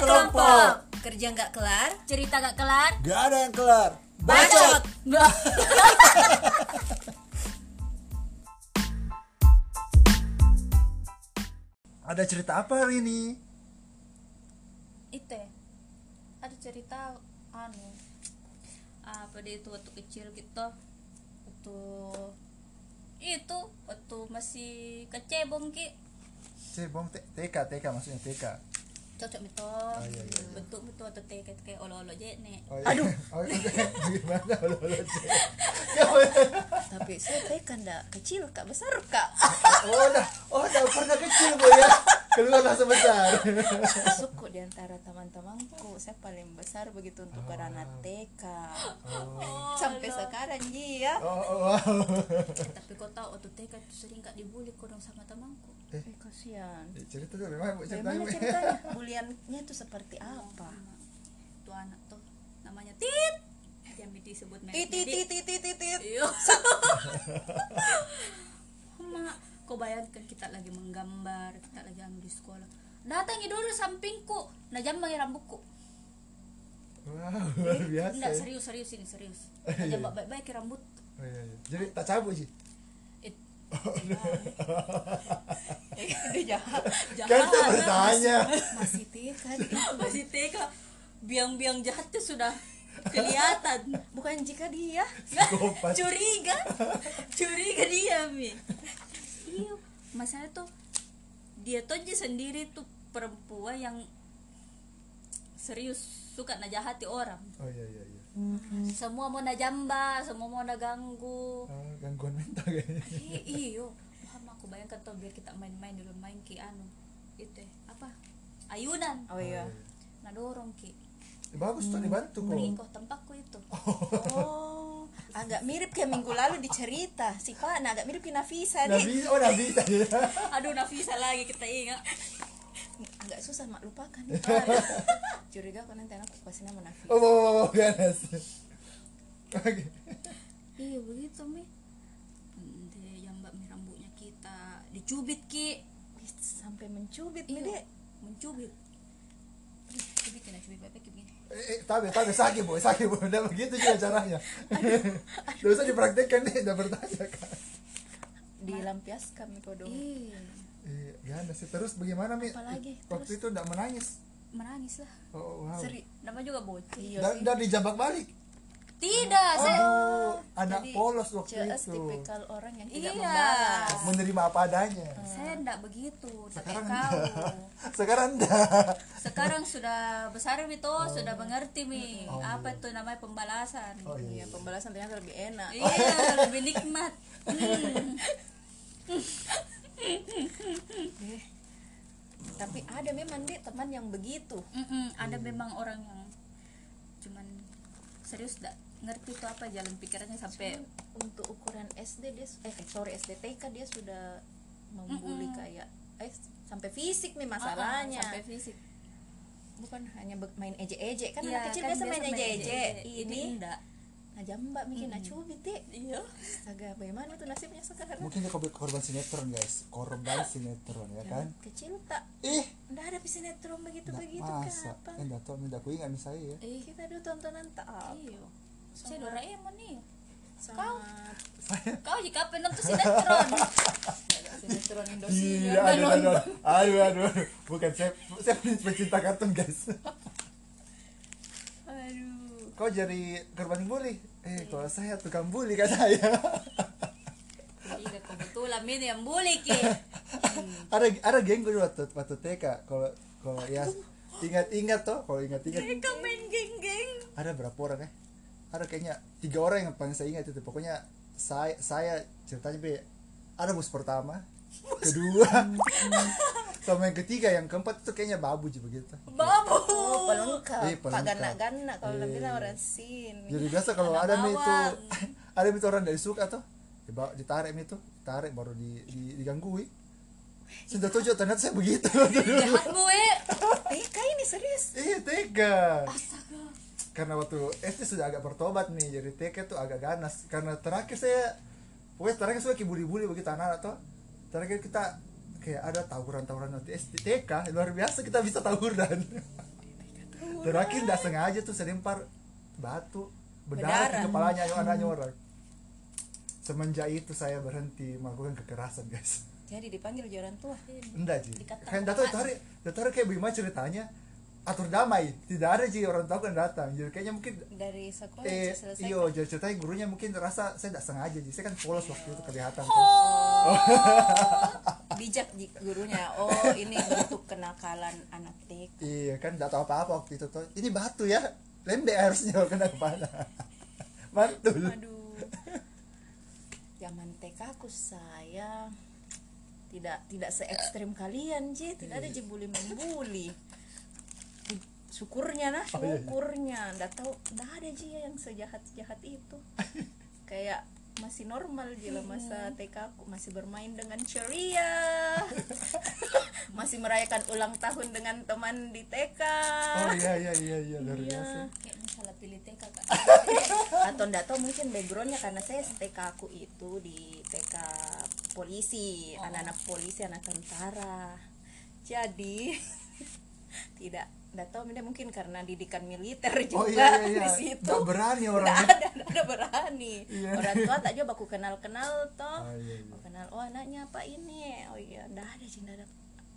kelompok. Kerja nggak kelar. Cerita gak kelar. Gak ada yang kelar. Bacot. Nggak. Ada cerita apa hari ini? Itu ya, ada cerita anu apa dia itu waktu kecil kita waktu itu waktu masih kecebong ki Cebong TK, TK maksudnya TK. Cocok betul iya, iya, iya. bentuk betul atau kayak kayak olo-olo aja nih Oh, iya. Oh, iya. Bagaimana? Halo, halo, Cek. Tapi saya TK ndak kecil kak besar kak. Oh, dah. Oh, dah pernah kecil bu ya. Keluar langsung besar. Suku di antara teman-temanku saya paling besar begitu untuk para anak TK. Sampai sekarang ji ya. Oh, oh, wow. tapi kau tahu waktu TK itu sering kak dibully kurang sama temanku Eh kasihan. Eh, Cerita tuh memang bu Bagaimana ceritanya. Bu. ceritanya? Buliannya itu seperti apa? tuh anak tuh namanya Tit yang disebut merek Titit Jadi- titit titit titit. Iya. Mak, kau bayangkan kita lagi menggambar, kita lagi anu di sekolah. Datangi dulu sampingku, nah jambangi rambutku. Wow, luar biasa. Enggak ya. serius serius ini serius. Iya. Nah, jambak baik-baik ke rambut. Oh, iya, iya. Jadi tak cabut sih. It, Dia jahat. Kan bertanya. Masih TK dia. masih TK biang-biang jahatnya sudah kelihatan. Bukan jika dia. Curiga, curiga dia mi. Iya, masalah tuh dia tuh aja sendiri tuh perempuan yang serius suka najahati orang. Oh iya iya iya. semua mau na jamba semua mau na ganggu Oh, gangguan mental kayaknya. Iyo Wah, aku bayangkan tuh biar kita main-main dulu main ki anu itu apa? Ayunan. Oh iya. nah dorong ki. Eh, Bagus tuh dibantu kok. tempatku itu. Oh, agak mirip kayak minggu lalu dicerita si Pana agak mirip kayak Nafisa Nah, nih. bisa, oh nah bisa ya. aduh Nafisa lagi kita ingat Agak susah mak lupakan. Curiga aku nanti anakku pasti nama Nafisa. Oh, mau mau mau ganas. Iya begitu mi dia jambak mi rambutnya kita dicubit ki Sampai mencubit iya Dek. mencubit cubit kena cubit baik begini Eh, eh, tapi tapi sakit boy, sakit boy. Udah begitu juga caranya. Tidak usah dipraktekkan nih, udah bertanya kan. Dilampiaskan nih kau dong. iya Eh, ganas sih. Terus bagaimana mi? Apalagi? Waktu itu tidak menangis. menangis lah Oh wow. Seri. nama juga bocil Iya Dan, dan dijambak balik. Tidak saya Aduh, anak Jadi, polos waktu CS itu. tipikal orang yang tidak Iya. membalas. Menerima apa adanya. saya enggak begitu tapi Sekarang kau Sekarang enggak. sekarang sudah besar mi toh sudah mengerti mi apa itu namanya pembalasan Oh iya. Iya, pembalasan ternyata lebih enak. iya lebih nikmat Hmm. Eh, Tapi ada memang deh teman yang begitu. Mm-mm, ada memang orang yang cuman serius dak ngerti itu apa jalan pikirannya sampai Untuk ukuran SD dia eh eh, sorry SD TK dia sudah membuli kayak eh sampai fisik nih masalahnya. Ah, sampai fisik Bukan hanya main ejek-ejek kan Iya, anak kecil kan biasa main ejek-ejek. Ini enggak nah jambak mikir nah cubit deh. iya Astaga, bagaimana tuh nasibnya sekarang? Mungkin dia korban- korban sinetron guys. Korban sinetron ya kan. Kecil tak Ih, Nggak ada sinetron nggak begitu-begitu masa. kenapa? Eh, enggak tahu, enggak aku ingat misalnya ya. eh Kita dulu tontonan tak apa. Iya saya Doraemon nih Sangat kau jika apa nonton sinetron sinetron Iya, Indosiar. aduh, aduh, aduh, aduh, aduh, bukan saya, saya pecinta kartun guys. aduh Kau jadi korban bully? Eh, kalau saya tukang bully kan saya. Iya kebetulan ini yang bully ki ada ada geng gue waktu waktu TK. Kalau kalau ya ingat-ingat tuh, kalau ingat-ingat Mereka main geng-geng ada berapa orang ya? Ada kayaknya tiga orang yang paling saya ingat itu. Pokoknya saya saya ceritanya be ada bus pertama, kedua, sama yang ketiga, yang keempat itu kayaknya babu sih begitu. babu Oh, pelengkap. Iya, Pak pelengkap. gana-gana kalau bilang iya. orang sin. Jadi biasa kalau Ada nih itu ada itu orang dari suka tuh dibawa ditarik nih tuh tarik baru di, di diganggui sudah tujuh ternyata saya begitu jahat gue TK ini serius. iya tega karena waktu SD sudah agak bertobat nih jadi TK tuh agak ganas. Karena terakhir saya pokoknya terakhir saya bully-bully begitu anak-anak tuh terakhir kita kayak ada tawuran-tawuran nanti SD TK luar biasa kita bisa tawuran. Terakhir nggak sengaja tuh selempar batu berdarah ke kepalanya yang anaknya orang semenjak itu saya berhenti melakukan kekerasan guys. Jadi dipanggil orang tua enggak sih kan itu hari datang hari kayak bagaimana ceritanya atur damai. Tidak ada sih orang tua kan datang. Jadi kayaknya mungkin dari sekolah eh selesai iyo jadi ceritanya gurunya mungkin rasa saya tidak sengaja. Sih saya kan polos waktu itu kelihatan tuh. Oh. bijak gurunya. Oh ini bentuk kenakalan anak TK iya kan tidak tahu apa-apa waktu itu tuh. Ini batu ya. Lembek harusnya kena kepala. Mantul. Aduh. Zaman TK aku saya tidak tidak se ekstrim kalian ji. Tidak ada ji bully membuli syukurnya nah Oh, iya, iya. syukurnya. Nggak tahu nggak ada ji yang sejahat jahat itu. Kayak masih normal ji lah masa TK aku. Masih bermain dengan ceria. Masih merayakan ulang tahun dengan teman di TK oh iya iya iya iya. Luar biasa. Kayaknya salah pilih TK kak. atau enggak tahu mungkin backgroundnya karena saya TK aku itu di TK polisi. Oh. anak-anak polisi anak tentara. Jadi tidak enggak tahu mungkin karena didikan militer juga oh iya iya iya. di situ. Nggak berani Nggak orangnya. ada nggak ada berani. Iya. orang tua tak juga baku kenal kenal toh. Oh iya iya. Kenal oh anaknya apa ini? Oh iya. Enggak ada sih ada.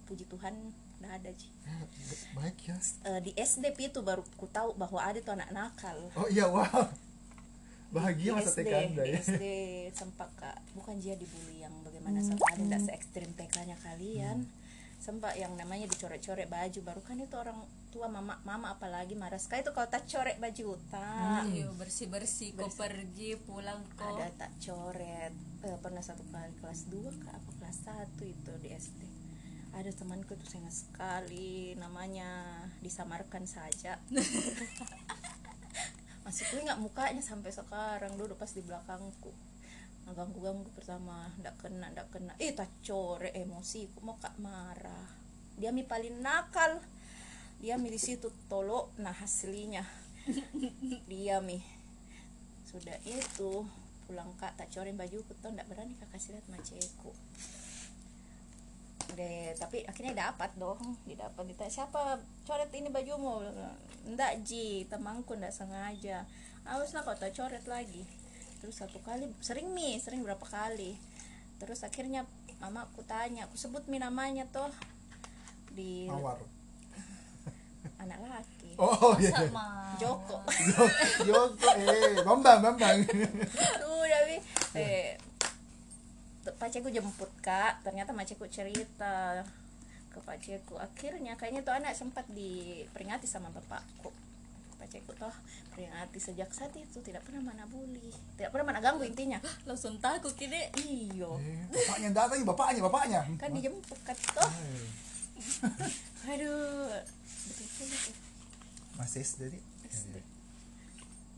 Puji Tuhan enggak ada sih baik ya. Eh, di SD itu baru ku tahu bahwa ada tuh anak nakal. Oh iya wow. Bahagia di masa SD, TK anda ya. SD sempat kak bukan dia dibully yang bagaimana sampai ada tidak se ekstrim TK-nya kalian. Sempat yang namanya dicoret-coret baju baru kan itu orang tua mama mama apalagi marah sekali. Itu kalau tak coret baju tak Iya bersih bersih. Kau pergi pulang kau. ada tak coret? Eh, pernah satu kali kelas 2 kak apa kelas 1 itu di SD ada temanku tuh sangat sekali namanya disamarkan saja. Masih ku ingat mukanya sampai sekarang dulu pas di belakangku. Ganggu ganggu pertama ndak kena ndak kena. Eh tak core emosi ku mau kak marah. Dia mi paling nakal dia di situ tolok nah hasilnya dia mi sudah itu pulang kak tak corin baju tuh ndak berani kak kasih lihat maceku deh tapi akhirnya dapat dong didapat. Ditanya siapa coret ini bajumu? Ndak ji temanku ndak sengaja. Awas lah kau tak coret lagi. Terus satu kali sering mi sering berapa kali. Terus akhirnya mamaku tanya aku sebut mi namanya tuh di mawar anak laki. Oh iya. Iya. Sama. Joko. Joko eh bambang bambang. Aduh, tapi eh paceku jemput kak. Ternyata maceku cerita ke paceku akhirnya kayaknya tuh anak sempat diperingati sama bapakku. Paceku toh peringati sejak saat itu tidak pernah mana bully tidak pernah mana ganggu intinya. Langsung takut kini. iyo Eh, bapaknya datang bapaknya bapaknya. Kan dijemput kan toh. Eh, aduh. Betul betul masih SD nih SD.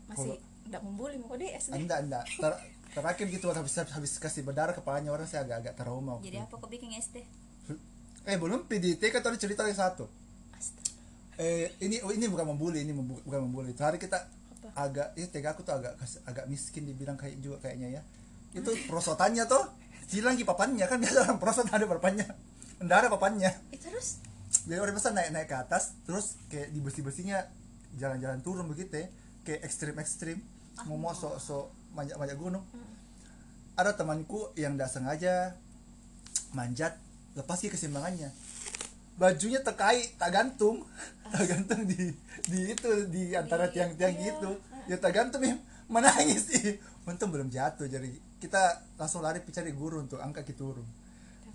masih tidak membuli mau deh SD enggak enggak. Ter- terakhir gitu habis habis kasih berdarah kepalanya orang saya agak-agak trauma Jadi apa kau bikin SD? eh belum PDT kan tadi cerita lagi satu. Astaga. eh ini oh, ini bukan membuli ini membu- bukan membuli. Hari kita Apa? agak itu tega aku tuh agak agak miskin dibilang kayak juga kayaknya ya. Itu prosotannya tuh hilang di papannya kan biasa orang prosot ada papannya mendarah papannya. Eh, terus? Jadi orang biasa naik naik ke atas terus kayak di bersih bersihnya jalan-jalan turun begitu ya. Kayak ekstrim ekstrim mau mau sok sok manjat manjat gunung ada temanku yang tidak sengaja manjat lepas ke keseimbangannya bajunya tekai tak gantung. Tak gantung di di itu di antara tiang-tiang gitu. ya tak gantung ya. Menangis ih. Untung belum jatuh jadi kita langsung lari cari guru untuk angkat kita turun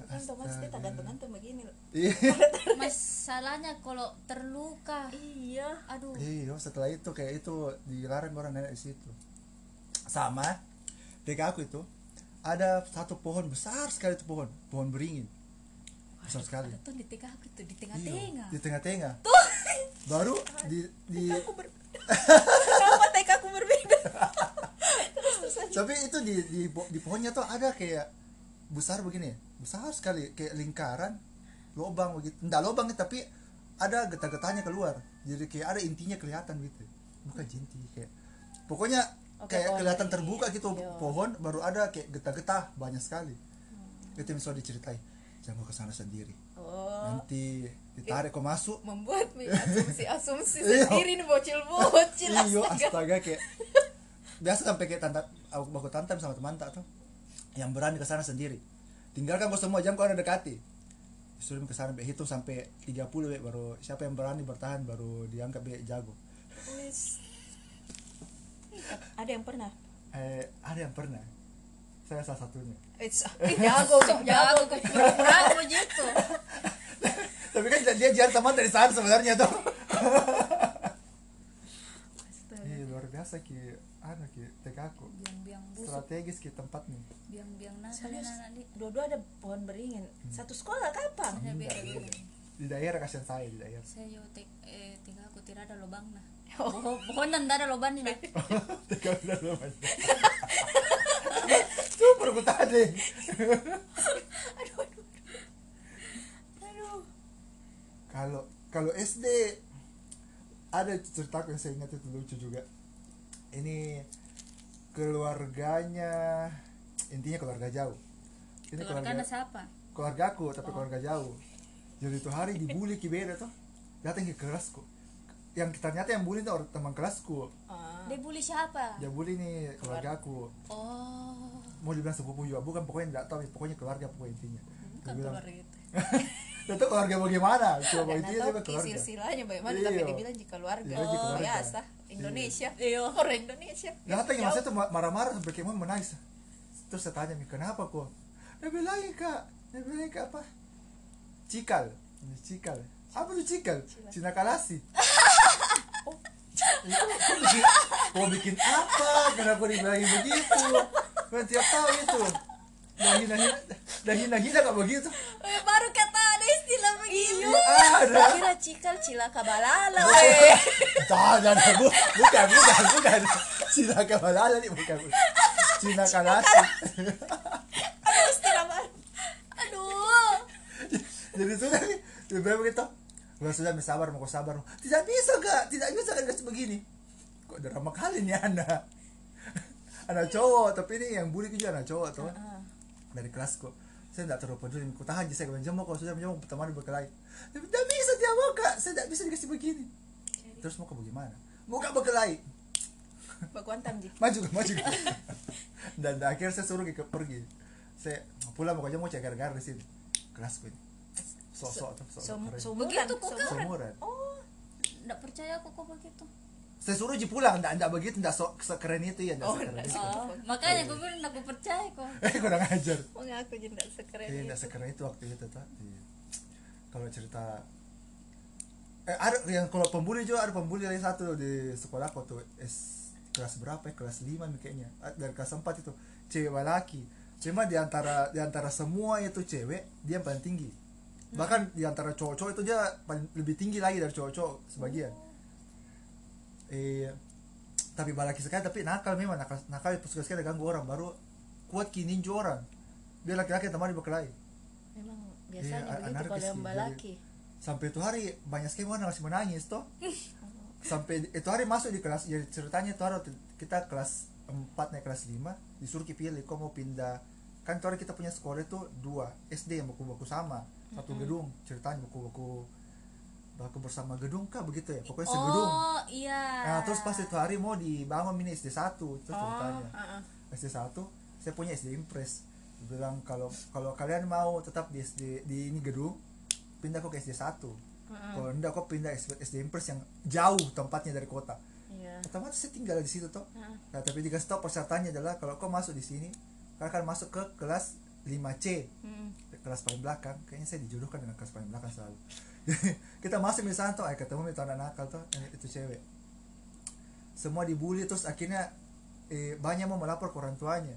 tapi kan Thomas dia tak gantung-gantung begini loh iya Masalahnya kalau terluka. iya Aduh. Iya, setelah itu kayak itu dilarang orang nenek di situ. Sama di aku itu ada satu pohon besar sekali itu pohon, pohon beringin. Besar sekali. Tuh di TK aku tuh di Iya, tengah-tengah. di tengah-tengah. Baru di di aku ber kenapa TK aku berbeda tapi itu di di di pohonnya tuh ada kayak besar begini, besar sekali kayak lingkaran lubang begitu. Enggak lubang tapi ada getah-getahnya keluar. Jadi kayak ada intinya kelihatan gitu. Bukan inti kayak pokoknya Oke, kayak kelihatan terbuka gitu Iya. pohon baru ada kayak getah-getah banyak sekali. Itu yang selalu diceritai. Jangan ke sana sendiri. oh nanti ditarik kok masuk membuat asumsi-asumsi Iya. sendiri nih bocil-bocil iyo astaga. astaga kayak biasa sampai kayak tante aku baku tantam sama teman tak tuh yang berani ke sana sendiri. Tinggalkan kau semua jam kau ada dekati suruh ke sana Be. hitung sampai 30 Be. baru siapa yang berani bertahan baru dianggap Be, jago. Ada yang pernah? Eh ada yang pernah. Saya salah satunya. It's, eh, jago sok jago Jago. Kok pura-pura begitu. tapi kan dia jarang teman dari sana sebenarnya tuh. Iya luar biasa ki. Anu ki tekaku Biang-biang busuk, strategis ki tempat nih biang-biang nakal Serius? dua-dua ada pohon beringin satu sekolah kapan di daerah kasihan saya di daerah Saya yo tek eh tiga aku tidak ada lubang nah. Oh, pohon tidak ada lubang nih nah. Tiga belas lumayan. Super gue tadi. aduh Kalau kalau SD ada cerita yang saya ingat itu lucu juga. Ini keluarganya intinya keluarga jauh. Ini Keluarga keluarga siapa? keluarga aku tapi keluarga jauh. Jadi itu hari dibully ki beda tuh. Datang ke kelasku. Yang ternyata yang bully tuh orang teman kelasku. ah. Dia bully siapa? Dia bully nih keluarga aku. Oh, Mau dibilang sepupu juga bukan pokoknya tidak tahu pokoknya keluarga pokoknya intinya. Bukan bilang, keluarga itu itu keluarga bagaimana? Coba intinya dia keluarga. silsilahnya bagaimana Iya. tapi dibilang jika keluarga oh keluarga. biasa Indonesia Iya. orang Indonesia Datang yang Jauh. masa tuh marah-marah sampai kayak mau menangis. Terus saya tanya, "Mi, kenapa kok? Dia bilangin kak, dia bilangin kak apa? Cikal, cikal. Apa tuh cikal? Cina kalasi. Itu bikin, kok bikin apa? Kenapa dibilangin begitu? Kan tiap tahu itu. Dan hina-hina, dan hina-hina gak begitu. Eh, baru kata ada istilah begitu. Ada. kira cikal cilaka balala Jangan, jangan, bu, bukan, bukan, bukan. Cina kabalala nih, bukan. Cina kalasi. istilah baru Aduh. jadi sudah nih lebih baik begitu Udah sudah sabar mau sabar tidak bisa kak tidak bisa kan begini kok drama kali nih anak anak cowok tapi ini yang bully juga anak cowok tuh Ah. Dari kelasku saya tidak terlalu peduli ku tahan aja saya menjemuk. Kalau sudah menjemuk teman berkelahi tapi tidak bisa dia mau kak. Saya tidak bisa dikasih begini. Terus mau ke bagaimana? Mau kak berkelahi bakuan tamji maju maju. Dan akhirnya saya suruh ke pergi. Saya pulang mau aja mau cek gara-gara di sini. Kelasku ini. Sosok tuh sosok Som- keren. sumuran Begitu kok, Kak? Seumuran. oh Nggak percaya aku kok begitu. Saya suruh aja pulang. Enggak enggak begitu enggak so, sekeren itu ya enggak Oh, sekeren enggak itu. Oh, makanya gue bilang aku percaya kok. eh kurang ajar. Mengaku aja tidak sekeren iya enggak itu. sekeren itu waktu itu tuh Iya. kalau cerita eh ada yang kalau pembuli juga ada pembuli lagi satu di sekolah aku tuh S kelas berapa ya? Kelas 5 nih kayaknya. Ah, dari kelas 4 itu. Cewek laki cuma di antara di antara semua itu cewek dia yang paling tinggi. Bahkan di antara cowok-cowok itu dia paling lebih tinggi lagi dari cowok-cowok sebagian eh tapi balaki sekali tapi nakal memang nakal nakal. Suka sekali ganggu orang baru kuat ki ninju orang. Dia laki-laki teman berkelahi. Memang biasanya Iya, begitu kalau yang balaki. sampai itu hari banyak sekali orang masih menangis toh. Sampai itu hari masuk di kelas jadi ceritanya itu hari kita kelas 4 naik kelas 5 disuruh pilih kok mau pindah? Kan itu hari kita punya sekolah itu dua SD yang buku-buku sama satu gedung ceritanya buku-buku baku bersama gedung kah? Begitu ya? Pokoknya segedung. Oh, iya. nah terus pas itu hari mau dibangun mini SD 1 itu ceritanya. ah, ah. SD 1 saya punya SD Impres. Dia bilang kalau kalau kalian mau tetap di SD di ini gedung pindah kok ke SD 1 kalau enggak kok pindah SD, SD Impres yang jauh tempatnya dari kota. Iya. Otomatis saya tinggal di situ toh. Ah. nah tapi dikasih tau persyaratannya adalah kalau kau masuk di sini kau akan masuk ke kelas 5C Mm. kelas paling belakang. Kayaknya saya dijodohkan dengan kelas paling belakang selalu. Kita masuk misalnya tuh eh, ketemu itu anak nakal tuh eh, itu cewek. Semua dibully terus akhirnya eh, banyak mau melapor ke orang tuanya.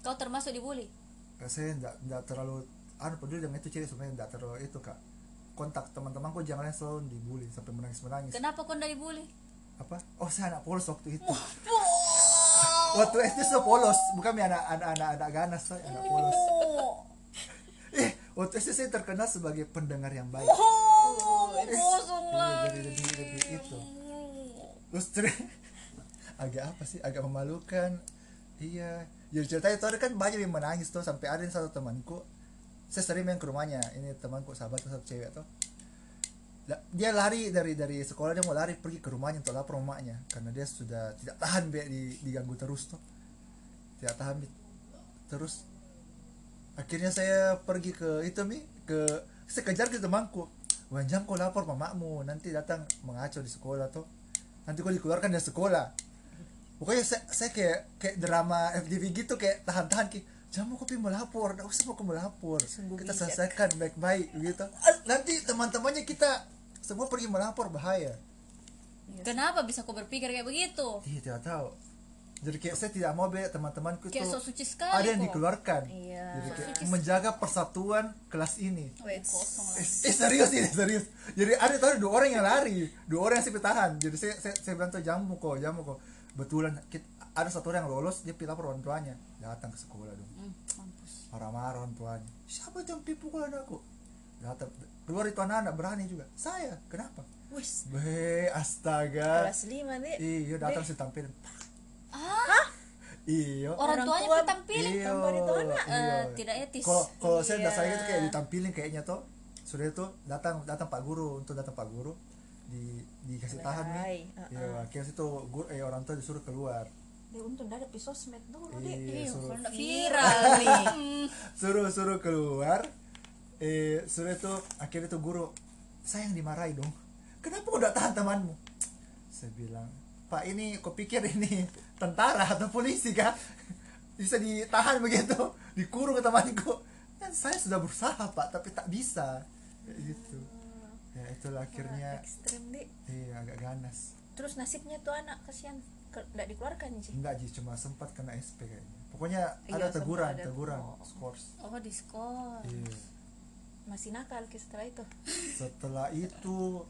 Kau termasuk dibully? Eh, saya enggak enggak terlalu anu peduli dengan itu cewek sebenarnya enggak terlalu itu kak. Kontak teman-temanku jangan selalu dibully sampai menangis menangis Kenapa kau nggak dibully? apa? Oh saya anak polos waktu itu waktu SD sudah polos. Bukan mi anak anak anak anak ganas saya anak polos. Oh, eh waktu SD saya terkenal sebagai pendengar yang baik. Oh, kosong Iya, lah. jadi lebih lebih itu terus agak apa sih? Agak memalukan. Iya. Jadi cerita itu kan banyak yang menangis tuh. Sampai ada yang satu temanku saya sering main ke rumahnya. Ini temanku sahabat satu cewek tuh dia lari dari dari sekolah dia mau lari pergi ke rumahnya untuk lapor mamanya karena dia sudah tidak tahan be di diganggu terus tuh. Tidak tahan Be. terus akhirnya saya pergi ke itu mi ke saya kejar ke temanku. Wanjang kau lapor mamamu nanti datang mengaco di sekolah tuh. Nanti kau dikeluarkan dari sekolah. Pokoknya saya, saya kayak kayak drama FTV gitu kayak tahan-tahan kayak jangan mau kopi melapor nggak usah mau melapor Sungguh kita bijak. selesaikan baik-baik gitu. Nanti teman-temannya kita semua pergi melapor bahaya. Kenapa bisa kau berpikir kayak begitu? Iya tidak tahu. Jadi kayak saya tidak mau be teman-temanku tuh so suci sekali ada yang kok. dikeluarkan. Iya. jadi kayak menjaga persatuan kelas ini. Wait. kosong lah. Eh, eh, serius ini serius. Jadi ada tuh ada dua orang yang lari dua orang yang saya tahan jadi saya saya, saya bilang tuh jamu kok jamu kok. Betulan kit- ada satu orang yang lolos dia pilih lapor orang tuanya. Datang ke sekolah dong. Mampus. Marah-marah orang tuanya. Siapa yang pukul anakku datang keluar itu anak-anak berani juga saya kenapa Wis. be astaga Kelas 5 nih. iya datang saya tampilin ah iya orang, Orang tuanya tua ditampilin iya tanpa itu anak. Iya. tidak etis kalau kalau saya udah Iya. saya itu kayak ditampilin kayaknya tuh sudah itu datang datang pak guru untuk datang pak guru di dikasih tahan nih Hai, iya uh-uh. akhirnya situ guru eh orang tua disuruh keluar Dia untung ada sosmed dulu deh. iya suruh Viral nih. suruh suruh keluar eh suruh itu akhirnya tuh guru saya yang dimarahi dong. Kenapa tidak tahan temanmu? Saya bilang pak ini kau pikir ini tentara atau polisi kah? Bisa ditahan begitu? Dikurung ke temanku. Kan saya sudah berusaha pak tapi tak bisa. Gitu. Ya itulah akhirnya. Ekstrem deh. iya agak ganas. Terus nasibnya tuh anak kasihan. Enggak dikeluarkan sih. enggak ji cuma sempat kena SP kayaknya. Pokoknya Iya, ada teguran ada. teguran Oh. scores. Oh di skor iya Masih nakal ke setelah itu. setelah itu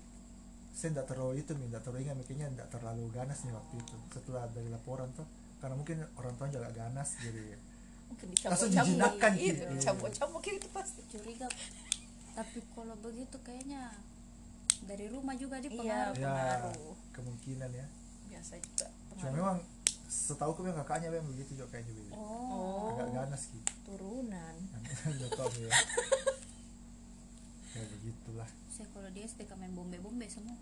saya tidak terlalu itu tidak terlalu ingat mikirnya tidak terlalu ganas nih waktu itu setelah dari laporan tuh. Karena mungkin orang tua juga ganas jadi Mungkin Langsung dijinakkan Iya, gitu. dicambuk-cambuk itu pasti. curiga. Tapi kalau begitu kayaknya dari rumah juga Iya, dipengaruhi ya pengaruh. kemungkinan ya. Biasa juga cuma memang setahu aku memang kakaknya memang begitu juga kayaknya oh. Agak ganas gitu turunan. Ya ya begitulah. Saya kalau di SD kan main bombe bombe semua.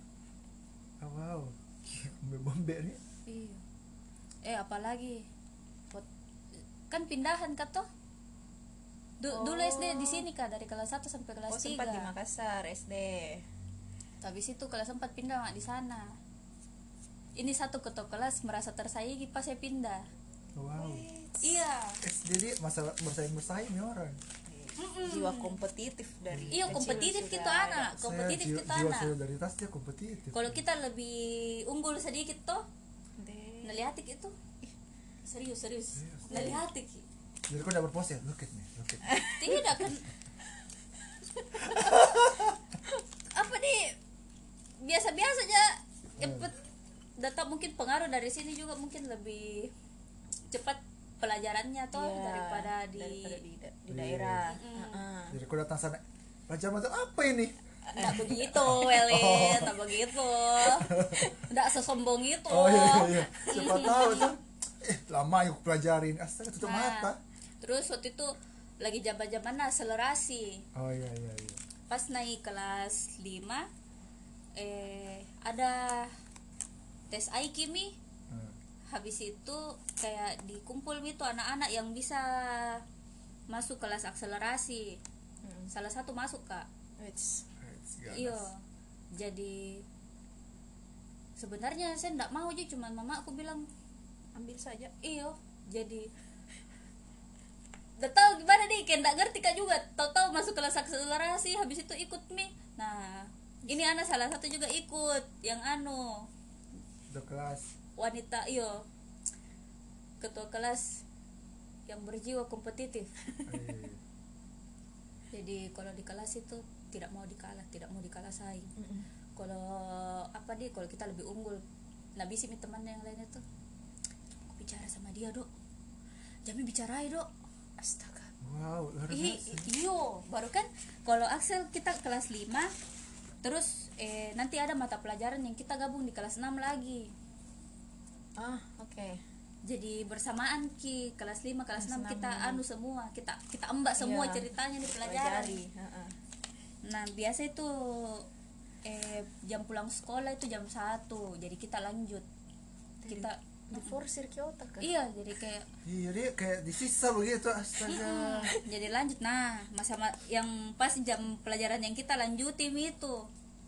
Oh, wow. Bombe bombe nih. Iya. Eh apalagi? Pot- kan pindahan kah toh? Du- dulu SD di sini kak dari kelas 1 sampai kelas Oh, sempat di 3 Makassar SD. habis itu kelas 4 pindah mak di sana. Ini satu ketua kelas merasa tersaingi pas saya pindah. Oh, wow. Iya. Eh, jadi masalah bersaing bersaing nih orang Jiwa kompetitif dari iya kompetitif kita ada. anak kompetitif kita jiwa anak solidaritas dia kompetitif. Kalau kita lebih unggul sedikit toh Deh. nalihatik itu Ih, serius serius. Serius. nalihatik jadi kau udah berpose ya? Look at me look at me. Tidak kan? Apa nih? Biasa-biasa aja cepet data mungkin pengaruh dari sini juga mungkin lebih cepat pelajarannya toh Iya, daripada di daripada di, da- di Iya. daerah. Mm. Heeh. jadi kau datang sana pelajaran macam apa ini? Nggak begitu Welin nggak begitu. Nggak sesombong itu. Oh iya iya, iya. Siapa tahu tuh eh lama yuk pelajarin. Astaga tutup Nah, mata. terus waktu itu lagi zaman-zaman akselerasi. Oh iya iya iya. Pas naik kelas 5 eh ada tes aikimi Hmm. Habis itu kayak dikumpul gitu anak-anak yang bisa masuk kelas akselerasi. Hmm. salah satu masuk kak. Iya. Jadi sebenarnya saya nggak mau aja cuman mama aku bilang Ambil saja. iyo jadi udah tahu gimana nih kayak nggak ngerti kak juga. Tahu-tahu masuk kelas akselerasi habis itu ikut mi. Nah ini anak salah satu juga ikut yang anu. Udah kelas wanita iyo ketua kelas yang berjiwa kompetitif. Jadi kalau di kelas itu tidak mau dikalah tidak mau dikalah saing Mm-mm. kalau apa nih kalau kita lebih unggul. Nah bisa mi teman yang lainnya tuh aku bicara sama dia dok. Jami bicarai dok. Astaga. wow luar biasa. iyo baru kan kalau Axel kita kelas 5 terus eh, nanti ada mata pelajaran yang kita gabung di kelas 6 lagi Ah, oke. jadi bersamaan ki. Kelas 5 kelas 6 kita enam. anu semua kita kita embak semua Iya. ceritanya di pelajaran. pelajari heeh. nah biasa itu eh jam pulang sekolah itu jam 1 jadi kita lanjut. Kita di forsir ki otak kan iya jadi kayak iya dia kayak disisa begitu astaga. Jadi lanjut. Nah masa ma- yang pas jam pelajaran yang kita lanjutin itu.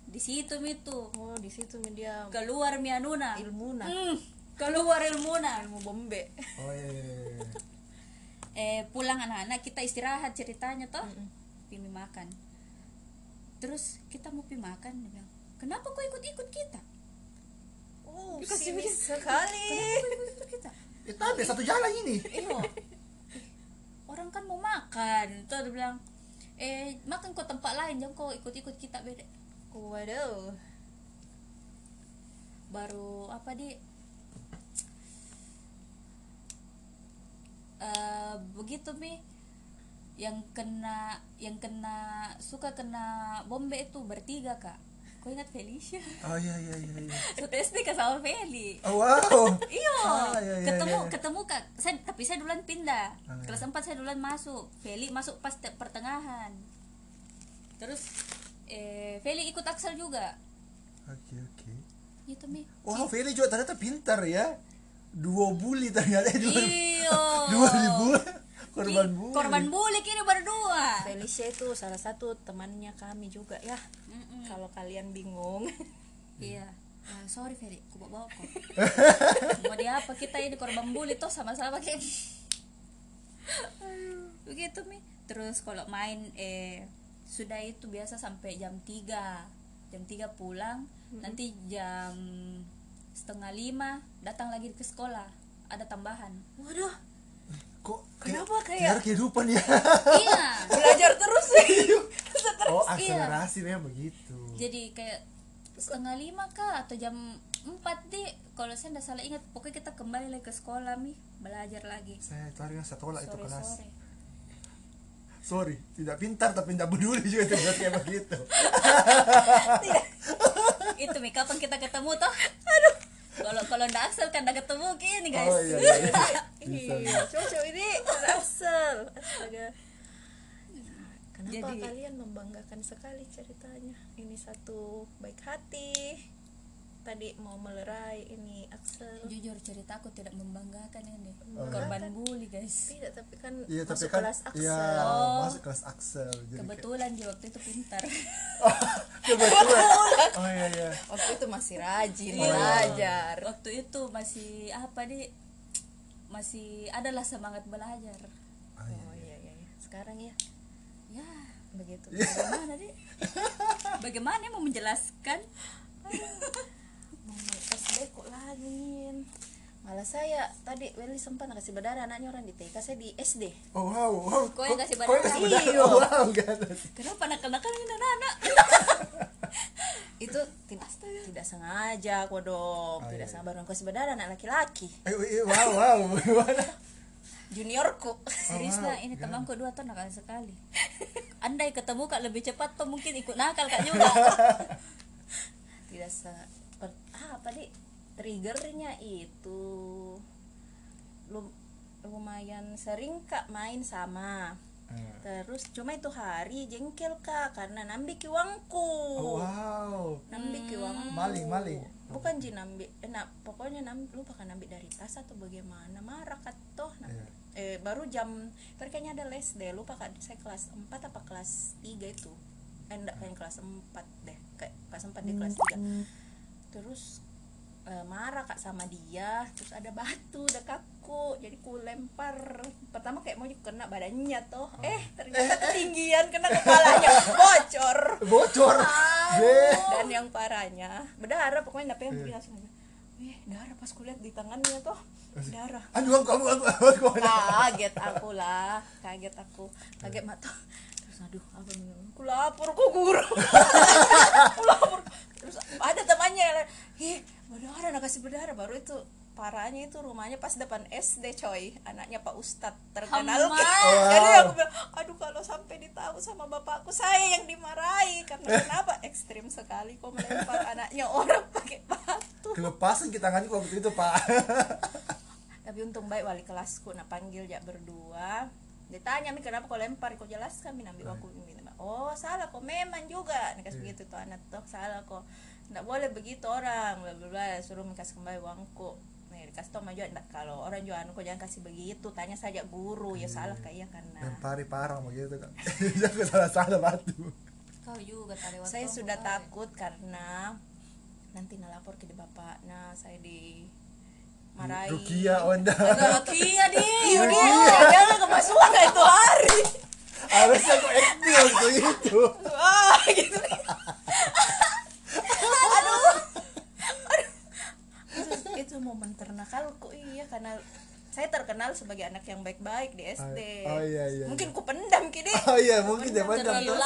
Di situ itu. Oh di situ dia keluar mianuna ilmuna. Hmm, keluar ilmuna ilmu bombe. Oh iya, iya, iya. eh pulang anak-anak kita istirahat ceritanya toh. Pilih makan. Terus kita mau pi makan dia bilang kenapa kau ikut-ikut kita? Oh Dikasih sinis begitu. sekali. Kenapa kau ikut kita? Eh, tapi satu jalan ini. Iyo Eh, orang kan mau makan. Tuh dia bilang eh makan kau tempat lain jangan kau ikut-ikut kita beda waduh. Baru apa di Eh, begitu mi yang kena yang kena suka kena bombe itu bertiga kak kau ingat Felicia oh iya iya iya, iya. satu SD kak sama Feli oh wow Iya, Ah, iya, iya, ketemu iya. ketemu kak. Saya tapi saya duluan pindah. Ah, iya. Kelas 4 saya duluan masuk. Feli masuk pas te- pertengahan. Terus eh Feli ikut Axel juga. oke oke Gitu mi. wow Feli juga ternyata pintar ya dua bully ternyata dua, Iya. Dua ribu. Korban bully Korban bully kini berdua. Felicia itu salah satu temannya kami juga ya. Mm-mm. kalau kalian bingung. Iya. Ah, sorry Feli, aku bawa bawa kok. Mau di apa? Kita ini korban bully toh sama-sama kayak. Begitu mi. Terus kalau main eh sudah itu biasa sampai jam 3 jam 3 pulang. Nanti jam setengah lima datang lagi ke sekolah. Ada tambahan. Waduh kok Kenapa kayak- kehidupan ya? Iya belajar terus oh akselerasi memang begitu. Jadi kayak setengah lima kah atau jam empat deh kalau saya tidak salah ingat pokoknya kita kembali lagi ke sekolah mi. Belajar lagi. Saya tahu yang saya tolak itu kelas. sore. Sorry tidak pintar tapi tidak peduli juga itu kayak begitu. Itu mi kapan kita ketemu toh? Aduh kalau kalau ndak Axel kan ndak ketemu gini guys. Oh iya iya, iya. cocok ini Axel. Astaga. Kenapa Jadi- kalian membanggakan sekali ceritanya? Ini satu baik hati tadi mau melerai ini Axel. Jujur cerita aku tidak membanggakan ini Oh. korban bully guys. tidak tapi kan iya tapi masuk kan kelas Axel. iya Oh. masuk kelas Axel jadi kayak- kebetulan dia waktu itu pintar. Oh, kebetulan. Oh iya iya. Waktu itu masih rajin Iya. belajar. Waktu itu masih apa nih masih adalah semangat belajar. Oh, iya, oh iya. iya iya. sekarang ya? Ya begitu. Bagaimana deh bagaimana mau menjelaskan SD kok lagi malah saya tadi Welly sempat kasih berdarah anaknya orang di TK saya di SD oh wow wow. Kau yang kasih kau berdarah? kasih berdarah? Iya. oh, wow ganas kenapa nakal-nakal ini anak-anak? Itu tidak tidak sengaja kok dong Oh, tidak iya, sengaja baru kasih berdarah anak laki-laki. Eh, eh, wow wow. Gimana? Juniorku. Serius wow, lah ini temanku dua tuh nakal sekali. Andai ketemu kak lebih cepat tuh mungkin ikut nakal kak juga. Tidak se ah, apa di? Triggernya itu lum- lumayan sering kak main sama. Eh, terus cuma itu hari jengkel kak karena nambik uangku oh wow. Nambik uangku Maling, maling. bukan ji nambik eh, nah, pokoknya nambik lupa kan nambik dari tas atau bagaimana marah kak toh Iya. eh, baru jam tapi kayaknya ada les deh lupa kan saya kelas 4 apa kelas 3 itu. Eh, enggak kayaknya kelas 4 deh kayak kelas 4 di kelas 3 terus eh, marah kak sama dia. Terus ada batu ada kaku jadi ku lempar. Pertama kayak mau kena badannya toh. Eh ternyata ketinggian kena kepalanya. Bocor. Bocor. Deh. dan yang parahnya berdarah pokoknya nape yang langsung aja. Wih, darah pas kulihat di tangannya toh. Darah. Aduh aku aku aku aku, aku. kaget aku lah. Kaget aku. Kaget mata. Terus aduh apa nih? Aku lapor kok guru. Aku lapor terus ada temannya ih berdarah nak kasih berdarah. Baru itu parahnya itu rumahnya pas depan SD coy. Anaknya Pak Ustadz terkenal. Hama. jadi aku bilang aduh kalau sampai ditahu sama bapakku saya yang dimarahi. Karena kenapa? Ekstrim sekali kok melempar anaknya orang pakai batu. Kelepasan kita tanganku waktu itu pak. Tapi untung baik wali kelasku nah panggil ya berdua. Ditanya mi kenapa kau lempar? Kau jelaskan mi ambil aku oh salah kok memang juga. Nih kasih begitu tuh anak tuh salah kok. Nggak boleh begitu orang bla bla bla. Suruh kasih kembali uangku nih dikasih tau maju enggak kalau orang jual kok jangan kasih begitu. Tanya saja guru. Ya salah kayak karena lempari parang begitu kan jangan salah salah batu. Kau juga tadi waktu saya sudah kau. takut karena nanti ngelapor ke di bapak nah saya di marahi Rukia Onda. Ada Kia di Iya dia, jangan kemasukan kayak itu hari. Harusnya aku acting waktu itu Wah, gitu. Aduh. Aduh. Itu, momen ternakalku iya karena saya terkenal sebagai anak yang baik-baik di SD. Oh, iya, iya, Mungkin ku pendam kini. oh iya mungkin dia pandang tuh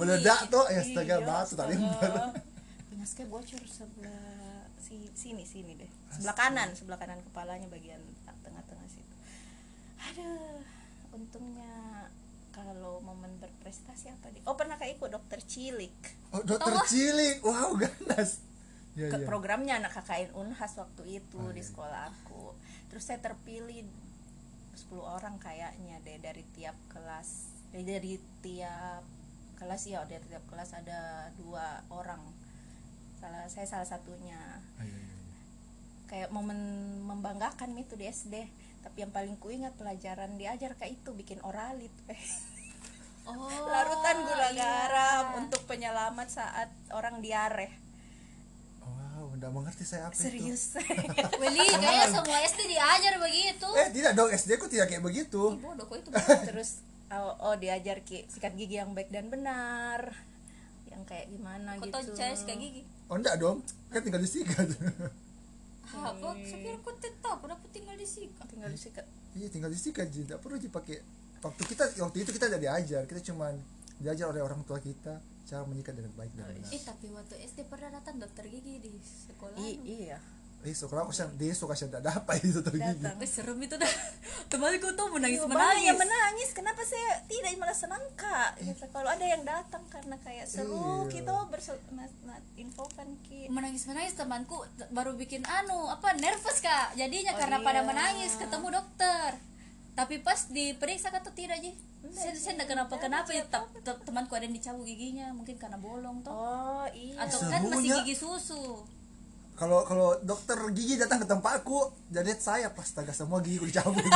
meledak tuh ya astaga Iya, limpar astaga. Pengasknya bocor sebelah si, sini sini deh. Sebelah kanan, sebelah kanan kepalanya bagian tengah-tengah situ. Aduh, untungnya kalau momen berprestasi apa di? Oh pernah kayak ikut dokter cilik. Oh dokter cilik? Wow ganas. Ya, ke ya. programnya anak KKN Unhas waktu itu Oh, di iya. sekolah aku. Terus saya terpilih 10 orang kayaknya deh dari tiap kelas. Dari, dari tiap kelas ya dari tiap kelas ada dua orang. Salah saya salah satunya. Ah, iya, iya. kayak momen membanggakan itu di SD tapi yang paling kuingat pelajaran diajar kayak itu bikin oralit oh larutan gula iya. garam untuk penyelamat saat orang diare. Wow udah mengerti saya apa itu. Serius. Weli kayaknya semua SD diajar begitu. Eh tidak dong SD ku tidak kayak begitu. Bodoh kok itu terus oh, oh diajar ki sikat gigi yang baik dan benar. Yang kayak gimana kau gitu. tahu cara sikat gigi? Oh enggak dong. Kan tinggal disikat apa? Saya kira kau tahu kenapa tinggal di sini tinggal disikat iya tinggal disikat jadi tidak perlu dipakai. Waktu kita waktu itu kita tidak diajar. Kita cuman diajar oleh orang tua kita cara menyikat dengan baik dan benar. eh tapi waktu SD pernah datang dokter gigi di sekolah I, iya eh sekolah aku sih dia suka sih tidak dapat itu tuh gigi datang Eh, serem itu dah. Temanku tuh menangis Iya, menangis. yang menangis. Kenapa saya tidak malah senang kak Gitu. kalau ada yang datang karena kayak seru Iya. gitu bersel infokan ki. Menangis menangis temanku baru bikin anu apa nervous kak. Jadinya Oh, karena pada iya. menangis ketemu dokter. Tapi pas diperiksa kata tidak ji. Saya saya enggak kenapa kenapa ya. Te- te- temanku ada yang dicabut giginya mungkin karena bolong toh. Oh iya. Atau kan masih gigi susu kalau kalau dokter gigi datang ke tempatku jadi saya pas taga semua gigi ku dicabut.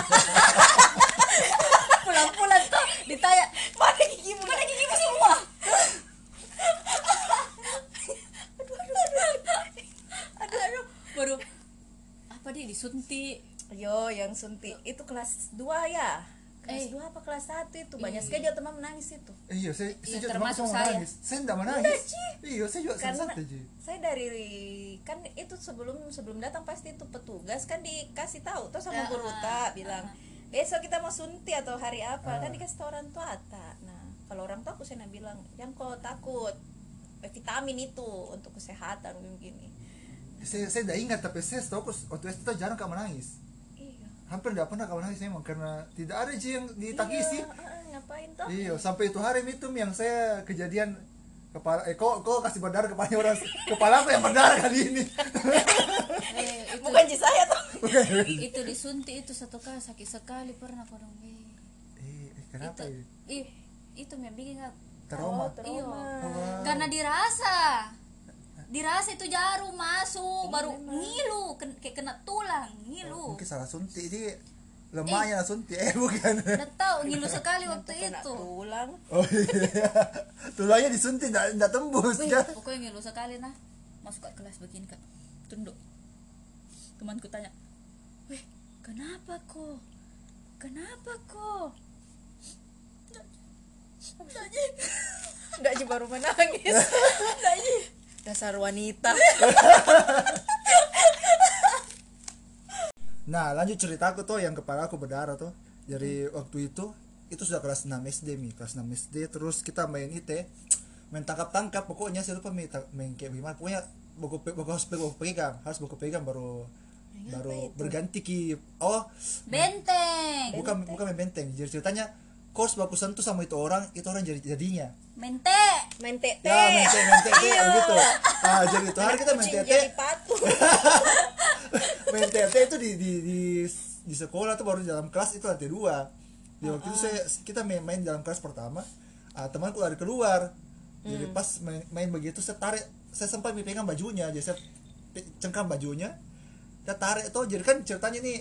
Pulang-pulang tuh ditanya mana gigimu mana gigimu semua? Aduh aduh baru apa dia disuntik? Yo yang suntik. Itu kelas 2 ya kelas Eh. 2 apa kelas 1 itu? Banyak Iya. sekali jauh teman menangis itu. Eh, iya saya saya Iya, juga termasuk termasuk saya. menangis. Saya tidak menangis. Iya saya juga karena satu ji saya dari kan itu sebelum sebelum datang pasti itu petugas kan dikasih tahu tuh sama Ah, guru ah, tak bilang besok kita mau suntik atau hari apa? Kan dikasih tahu orang tua tak. Nah kalau orang tua aku saya nak bilang yang kau takut eh, vitamin itu untuk kesehatan begini saya saya tidak ingat tapi saya tahu waktu itu jarang kak menangis hampir tidak pernah kak menangis memang karena tidak ada sih yang ditakisi Iya, ngapain toh Iya, sampai itu hari itu yang saya kejadian kepala eh kok kok kasih berdarah kepalanya orang kepala aku yang berdarah kali ini. eh, itu bukan ci saya toh itu disuntik itu satu kali sakit sekali pernah kau dong eh. eh, kenapa itu ya? ih itu yang bikin nggak Trauma. Oh, trauma. Iya. karena dirasa dirasa itu jarum masuk baru ngilu ken- kayak kena tulang ngilu Mungkin salah suntik ini lemahnya suntik eh bukan. udah tahu ngilu sekali waktu kena itu tulang Oh iya. Tulangnya disuntik enggak enggak tembus Wih, kan. pokoknya ngilu sekali nah masuk ke kelas begini kak tunduk temanku tanya weh kenapa kok kenapa kok Nggak Ji baru menangis Nggak Ji dasar wanita. Nah, lanjut ceritaku tuh yang kepala aku berdarah tuh. Dari waktu itu itu sudah kelas 6 SD mi, kelas 6 SD terus kita main IT main tangkap-tangkap pokoknya saya lupa main, main kayak gimana. Pokoknya buku buku harus buku pegang harus buku pegang baru baru berganti ki oh. Benteng. Bukan bukan main benteng. Jadi ceritanya kos baku sentuh sama itu orang itu orang jadi jadinya mente. Main tete ya main tete main tete gitu ah jadi itu hari kita jadi patung main tete itu di di di di sekolah tuh baru di dalam kelas itu lantai dua. Di waktu itu saya kita main main dalam kelas pertama ah, temanku lari keluar. Jadi pas main, main begitu saya tarik saya sempat pegang bajunya jadi saya cengkram bajunya. Saya tarik tuh jadi kan ceritanya nih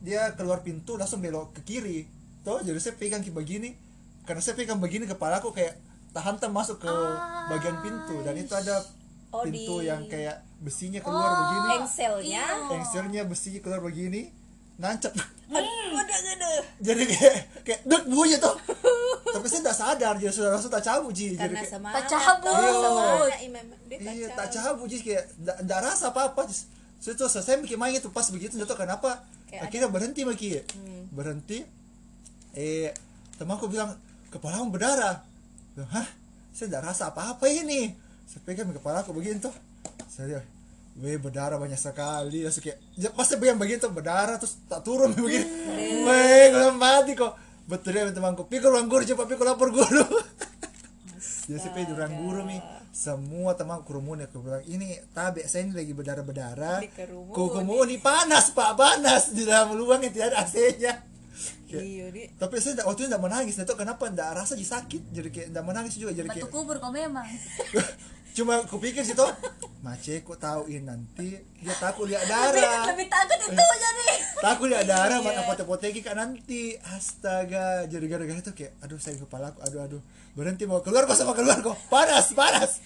dia keluar pintu langsung belok ke kiri. Tuh jadi saya pegang kayak begini. Karena saya pegang begini kepalaku kayak tahan masuk ke bagian pintu. Dan itu ada Oh, pintu di- yang kayak besinya keluar begini. engselnya. Engselnya besinya keluar begini. Udah gede jadi kayak kayak dek bunyi tuh. Tapi saya tidak sadar jadi sudah langsung tak cabut ji. Jadi karena kayak, sama Tak cabut. sama imam. Dia tak iya cabut. tak cabut. ji. Kayak tidak rasa apa apa so itu saya mikir main itu pas begitu. Itu kenapa. Kayak akhirnya berhenti maki. Berhenti. Eh temanku bilang kepalamu berdarah hah? Saya tidak rasa apa apa ini. Saya pegang kepalaku begini tuh. Saya Weh berdarah banyak sekali. Langsung kayak ya, Pas saya pegang begitu berdarah Terus tak turun begini. Weh gue mati kok. Betul ya temanku. Pikul ruang guru cepat pikul lapor guru. Jadi di ruang guru nih Semua teman kerumun ya Aku bilang ini tabe saya ini lagi berdarah-berdarah. Dikerumun. Ku kerumun ini panas pak panas. Di dalam lubang yang tidak ada AC-nya. Kayak- iya dia tapi saya waktu itu tidak menangis, tahu kenapa tidak rasa jadi sakit, jadi kayak tidak menangis juga, jadi kayak kubur kok memang. Cuma kupikir situ, mace kok tahu? Ini nanti dia takut lihat darah, lebih takut itu jadi. takut lihat darah, Iya. mana potek-poteki kan nanti, astaga, jadi gara-gara itu kayak, aduh saya kepala aku, aduh aduh, berhenti mau keluar kok sama keluar kok, panas panas,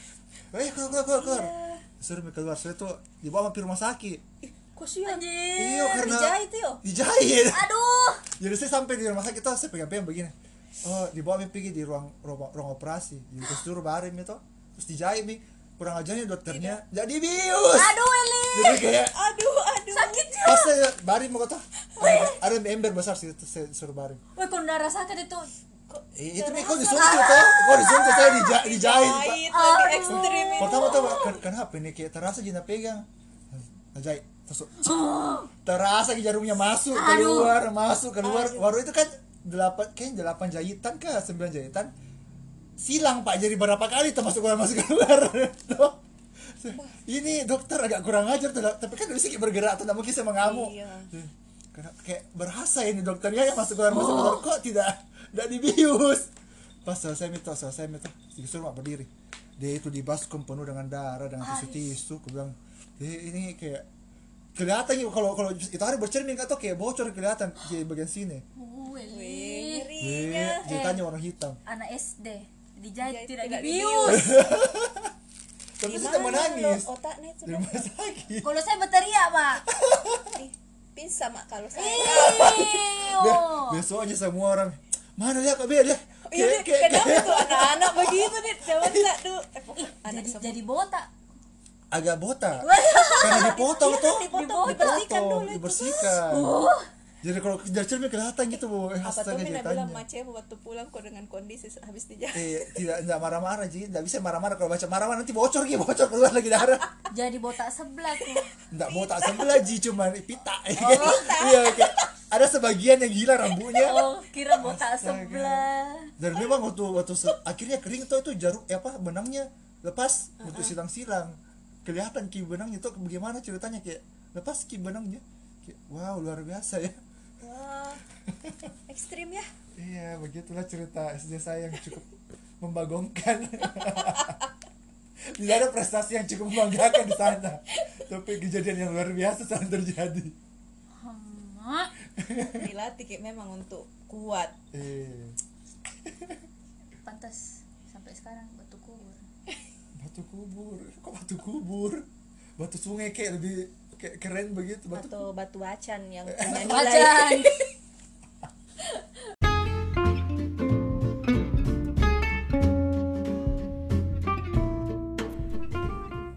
eh keluar keluar keluar keluar, suruh keluar, saya tuh dibawa ke rumah sakit, kasihan. Iya karena dijahit yo. dijahit, aduh. Jadi saya sampai di rumah sakit tuh saya pegang-pegang begini. Oh dibawa mi pergi di ruang ruang, ruang operasi. Terus suruh baring itu terus dijahit mi. Kurang ajarnya dokternya. Jadi bius. Aduh Eli. Jadi kayak aduh aduh. Sakit ya pas saya baring mau kata ada, ember besar sih terus saya suruh baring. Wih, kok nggak rasakan itu? Eh, itu mi kok disuntik tuh kok disuntik saya dija- dijahit Pak. jahit lagi ekstrim itu pertama tuh kenapa ini kayak terasa jina pegang? Jahit terus terasa jarumnya masuk keluar masuk keluar. Baru itu kan delapan kayaknya delapan jahitan kah sembilan jahitan. Silang pak jadi berapa kali termasuk keluar masuk keluar. Tuh. ini dokter agak kurang ajar tuh tapi kan bisa bergerak tuh nggak mungkin saya mengamuk. Iya. kayak berasa ini dokternya yang masuk keluar masuk keluar. Kok tidak tidak dibius? Pas selesai itu selesai itu disuruh mak berdiri. Dia itu di baskom penuh dengan darah dengan tisu tisu aku bilang "Eh, ini kayak kelihatan gitu kalau kalau itu hari bercermin atau kayak bocor kelihatan di bagian sini. Uh, Wih, ngerinya. ceritanya warna hitam. Anak SD dijahit tidak dibius. tapi mana menangis. otaknya rumah sakit kalau saya berteriak pak. Bisa mak kalau saya. Ih, Be- oh. besoknya semua orang mana lihat kak Bea lihat Iya, kayak kayak kenapa tuh anak-anak begitu nih? Zaman tak tuh. Eh, jadi jadi botak agak botak. Karena dipotong tuh. dipotong, dibersihkan dipotong dulu itu. dibersihkan. Jadi kalau dari cermin kelihatan gitu bu. Eh, Apa tuh Mina bilang mace waktu pulang kok dengan kondisi habis dijahit. eh tidak tidak marah-marah jadi tidak bisa marah-marah. Kalau baca marah-marah nanti bocor gitu bocor keluar lagi darah jadi botak sebelah tuh. Tidak botak sebelah ji. Cuma pita. Iya kayak ada sebagian yang gila rambutnya. Oh kira botak Astaga. sebelah. Dan memang waktu waktu akhirnya kering tuh itu jarum eh, apa benangnya lepas untuk silang-silang kelihatan ki benangnya tuh bagaimana ceritanya kayak lepas ki benangnya kayak, wow luar biasa ya Wah, ekstrim ya. iya begitulah cerita SD saya yang cukup membagongkan tidak ada prestasi yang cukup membanggakan di sana tapi kejadian yang luar biasa sedang terjadi Hmm. Dilatih kayak memang untuk kuat. eh pantas sampai sekarang batu kubur. Kok batu kubur? Batu sungai kayak lebih kayak keren begitu. Batu batu, batu acan yang punya